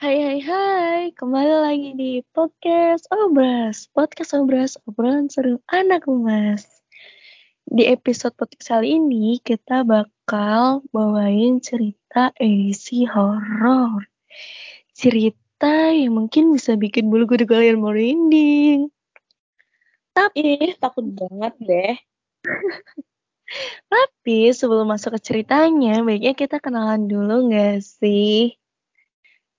Hai hai hai, kembali lagi di podcast Obras. Podcast Obras, obrolan seru anak emas. Di episode podcast kali ini kita bakal bawain cerita edisi horor. Cerita yang mungkin bisa bikin bulu kuduk kalian merinding. Tapi takut banget deh. Tapi sebelum masuk ke ceritanya, baiknya kita kenalan dulu gak sih?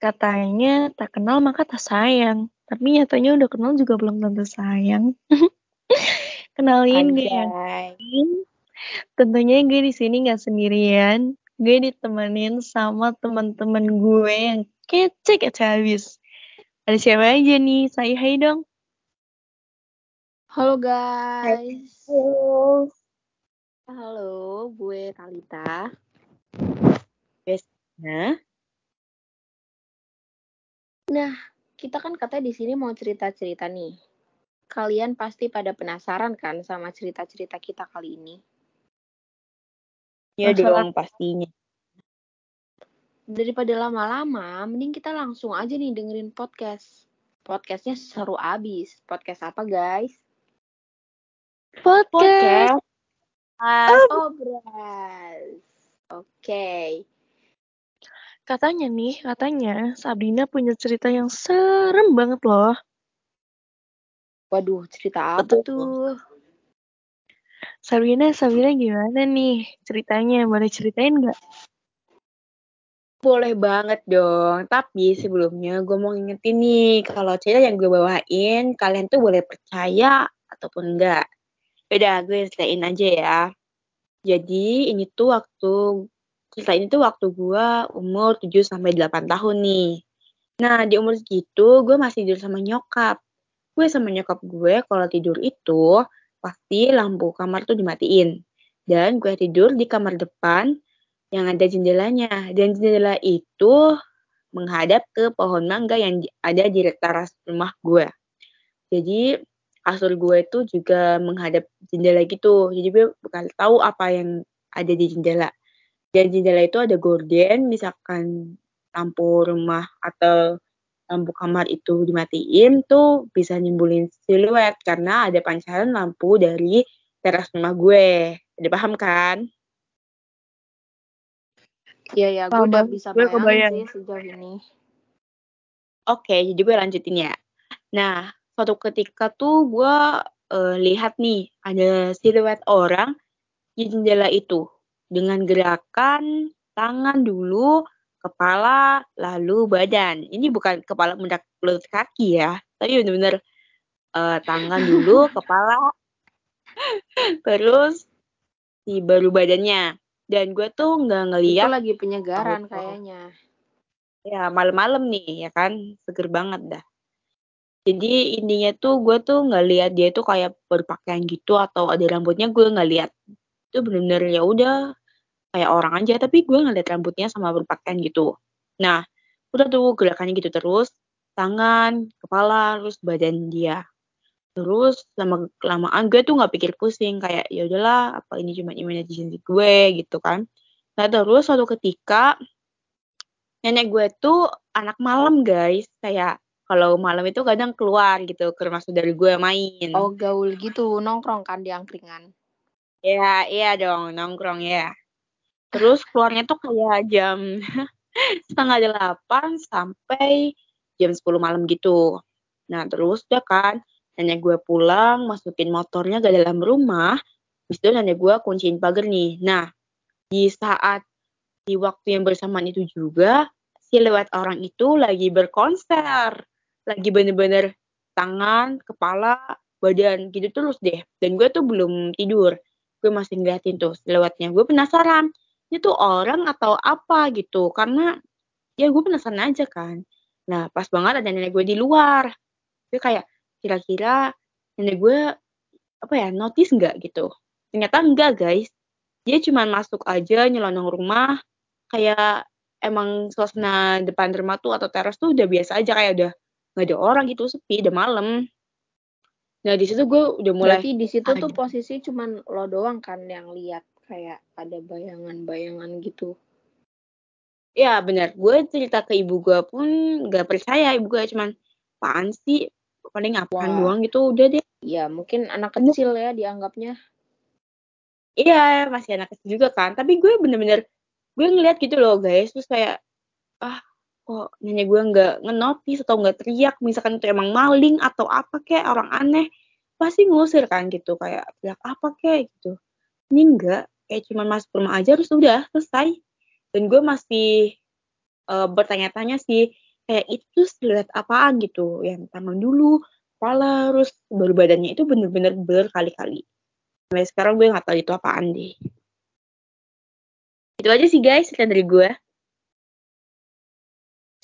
Katanya tak kenal maka tak sayang. Tapi nyatanya udah kenal juga belum tentu sayang. Kenalin gue yang tentunya gue di sini nggak sendirian. Gue ditemenin sama teman-teman gue yang kece kece habis. Ada siapa aja nih? Saya hai dong. Halo guys. Halo. Halo, gue Talita. Biasanya Nah, kita kan katanya di sini mau cerita-cerita nih. Kalian pasti pada penasaran kan sama cerita-cerita kita kali ini? Ya dong pastinya. Daripada lama-lama, mending kita langsung aja nih dengerin podcast. Podcastnya seru abis. Podcast apa guys? Podcast. Obras. Oke. Katanya nih, katanya Sabrina punya cerita yang serem banget loh. Waduh, cerita apa Betul. tuh? Sabrina, Sabrina gimana nih ceritanya? Boleh ceritain nggak? Boleh banget dong. Tapi sebelumnya gue mau ngingetin nih, kalau cerita yang gue bawain, kalian tuh boleh percaya ataupun enggak. Beda, gue ceritain aja ya. Jadi ini tuh waktu cerita ini tuh waktu gue umur 7 sampai 8 tahun nih. Nah, di umur segitu gue masih tidur sama nyokap. Gue sama nyokap gue kalau tidur itu pasti lampu kamar tuh dimatiin. Dan gue tidur di kamar depan yang ada jendelanya. Dan jendela itu menghadap ke pohon mangga yang ada di teras rumah gue. Jadi kasur gue itu juga menghadap jendela gitu. Jadi gue bukan tahu apa yang ada di jendela. Dan jendela itu ada gorden, misalkan lampu rumah atau lampu kamar itu dimatiin tuh bisa nyimbulin siluet karena ada pancaran lampu dari teras rumah gue. Ada paham kan? Iya ya, gue udah bisa gue bayangin kebayang. sih sejauh ini. Oke, jadi gue lanjutin ya. Nah, suatu ketika tuh gue uh, lihat nih ada siluet orang di jendela itu dengan gerakan tangan dulu, kepala, lalu badan. Ini bukan kepala mendak lutut kaki ya, tapi benar-benar uh, tangan dulu, kepala, terus si baru badannya. Dan gue tuh nggak ngeliat. Itu lagi penyegaran kayaknya. Ya malam-malam nih ya kan, seger banget dah. Jadi intinya tuh gue tuh nggak lihat dia tuh kayak berpakaian gitu atau ada rambutnya gue nggak lihat. Itu bener-bener ya udah kayak orang aja tapi gue ngeliat rambutnya sama berpakaian gitu. Nah, udah tuh gerakannya gitu terus, tangan, kepala, terus badan dia. Terus lama kelamaan gue tuh nggak pikir pusing kayak ya udahlah apa ini cuma imajinasi gue gitu kan. Nah terus suatu ketika nenek gue tuh anak malam guys kayak kalau malam itu kadang keluar gitu ke rumah saudara gue main. Oh gaul gitu nongkrong kan di angkringan. Ya iya dong nongkrong ya. Terus keluarnya tuh kayak jam setengah delapan sampai jam 10 malam gitu. Nah terus udah kan nenek gue pulang masukin motornya ke dalam rumah habis itu nenek gue kunciin pagar nih. Nah di saat di waktu yang bersamaan itu juga siluet orang itu lagi berkonser lagi bener-bener tangan kepala badan gitu terus deh. Dan gue tuh belum tidur. Gue masih ngeliatin tuh siluetnya gue penasaran itu orang atau apa? gitu. Karena ya gue penasaran aja kan. Nah pas banget ada nenek gue di luar. Gue kayak kira-kira nenek gue apa ya notice nggak? gitu. Ternyata enggak guys. Dia cuma masuk aja nyelonong rumah. Kayak emang suasana depan rumah tuh atau teras tuh udah biasa aja. Kayak udah nggak ada orang gitu sepi udah malam. Nah di situ gue udah mulai berarti di situ tuh posisi cuman lo doang kan yang lihat kayak ada bayangan-bayangan gitu. Ya benar. Gue cerita ke ibu gue pun gak percaya. Ibu gue cuman apaan sih? Paling apaan Wah. doang gitu. Udah deh. Ya mungkin anak kecil ya dianggapnya. iya masih anak kecil juga kan. Tapi gue bener-bener gue ngeliat gitu loh guys. Terus kayak ah kok nenek gue nggak ngenotis atau nggak teriak? Misalkan itu emang maling atau apa kayak orang aneh. Pasti ngusir kan gitu. Kayak teriak apa kayak gitu. Ini enggak kayak cuman masuk rumah aja terus udah selesai. Dan gue masih eh, bertanya-tanya sih kayak itu siluet apaan? gitu. Yang tangan dulu kepala terus baru badannya itu bener-bener berkali-kali sampai sekarang gue nggak tahu itu apaan deh. Itu aja sih guys cerita dari gue.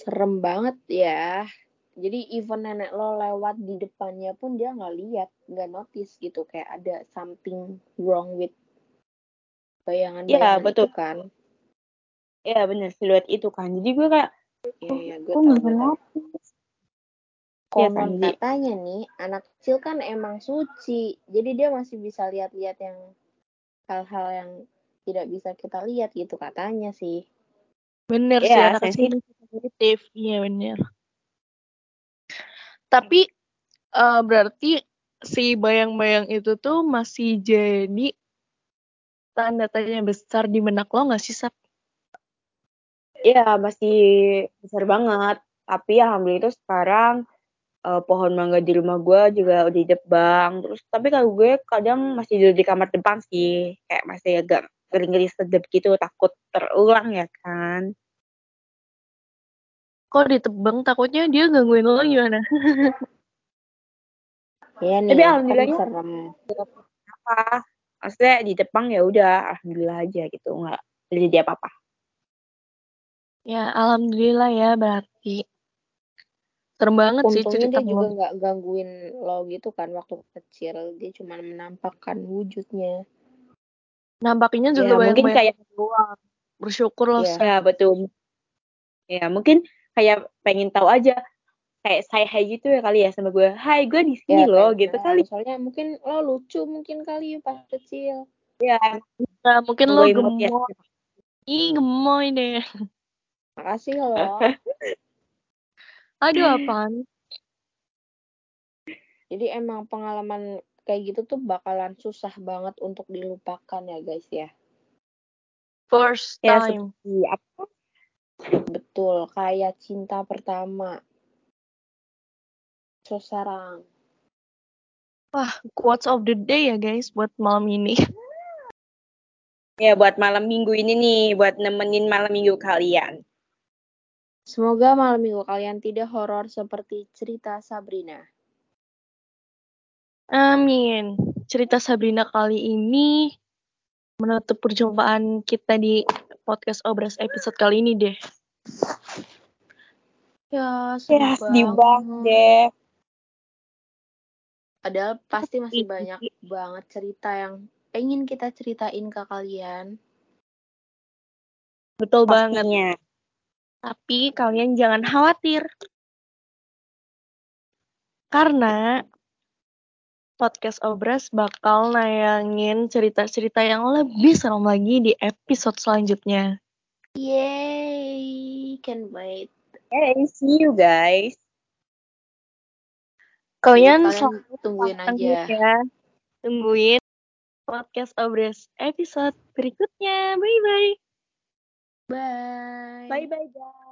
Serem banget ya. Jadi even nenek lo lewat di depannya pun dia nggak lihat, nggak notice gitu. Kayak ada something wrong with bayangan-bayangan betul. itu kan. ya bener siluet itu kan jadi gue kayak Iya, iya, gue nggak ngelakuin Konon kan, Ji? katanya nih, anak kecil kan emang suci. Jadi dia masih bisa lihat-lihat yang hal-hal yang tidak bisa kita lihat gitu katanya sih. Bener Iya, sih anak sensitif. kecil sensitif. Iya bener. Tapi eh, berarti si bayang-bayang itu tuh masih jadi tanda tanya besar di benak lo gak sih, Sap? Iya masih besar banget tapi alhamdulillah itu sekarang eh, pohon mangga di rumah gue juga udah ditebang terus tapi kalau gue kadang masih duduk di kamar depan sih kayak masih agak ngeri-ngeri sedep gitu takut terulang ya kan Kok ditebang takutnya dia gangguin lo gimana? Iya nih, Tapi kan alhamdulillahnya- serem. apa maksudnya di Jepang ya udah alhamdulillah aja gitu nggak terjadi apa-apa Ya, alhamdulillah ya berarti. Serem banget sih cerita dia juga lo. nggak gangguin lo gitu kan waktu kecil. Dia cuma menampakkan wujudnya. Nampaknya ya juga mungkin banyak kayak doang. Bersyukur lo, Iya. Sap. ya betul ya mungkin kayak pengen tahu aja kayak saya hai gitu ya kali ya sama gue hai gue di sini Ya, loh gitu nah, kali Soalnya mungkin lo lucu mungkin kali pas kecil. ya Nah, mungkin lo imut ya. gemoy. Ih, gemoy deh. Makasih lo. Aduh, apaan? Jadi emang pengalaman kayak gitu tuh bakalan susah banget untuk dilupakan ya guys ya. First ya time. seperti apa Betul, kayak cinta pertama. Sosarang. Wah, quotes of the day ya guys buat malam ini. ya buat malam minggu ini nih buat nemenin malam minggu kalian Semoga malam minggu kalian tidak horor seperti cerita Sabrina. Amin. Cerita Sabrina kali ini menutup perjumpaan kita di podcast Obras episode kali ini deh. Ya, sedih ya sedih banget. banget deh Padahal pasti masih banyak banget cerita yang pengen kita ceritain ke kalian. Betul banget. pastinya Tapi kalian jangan khawatir. Karena podcast Obras bakal nayangin cerita-cerita yang lebih serem lagi di episode selanjutnya. Yay, can wait. hey see you guys Kalian, Jadi selalu tungguin aja. ya. Tungguin podcast Obras episode berikutnya. Bye-bye. Bye. bye bye guys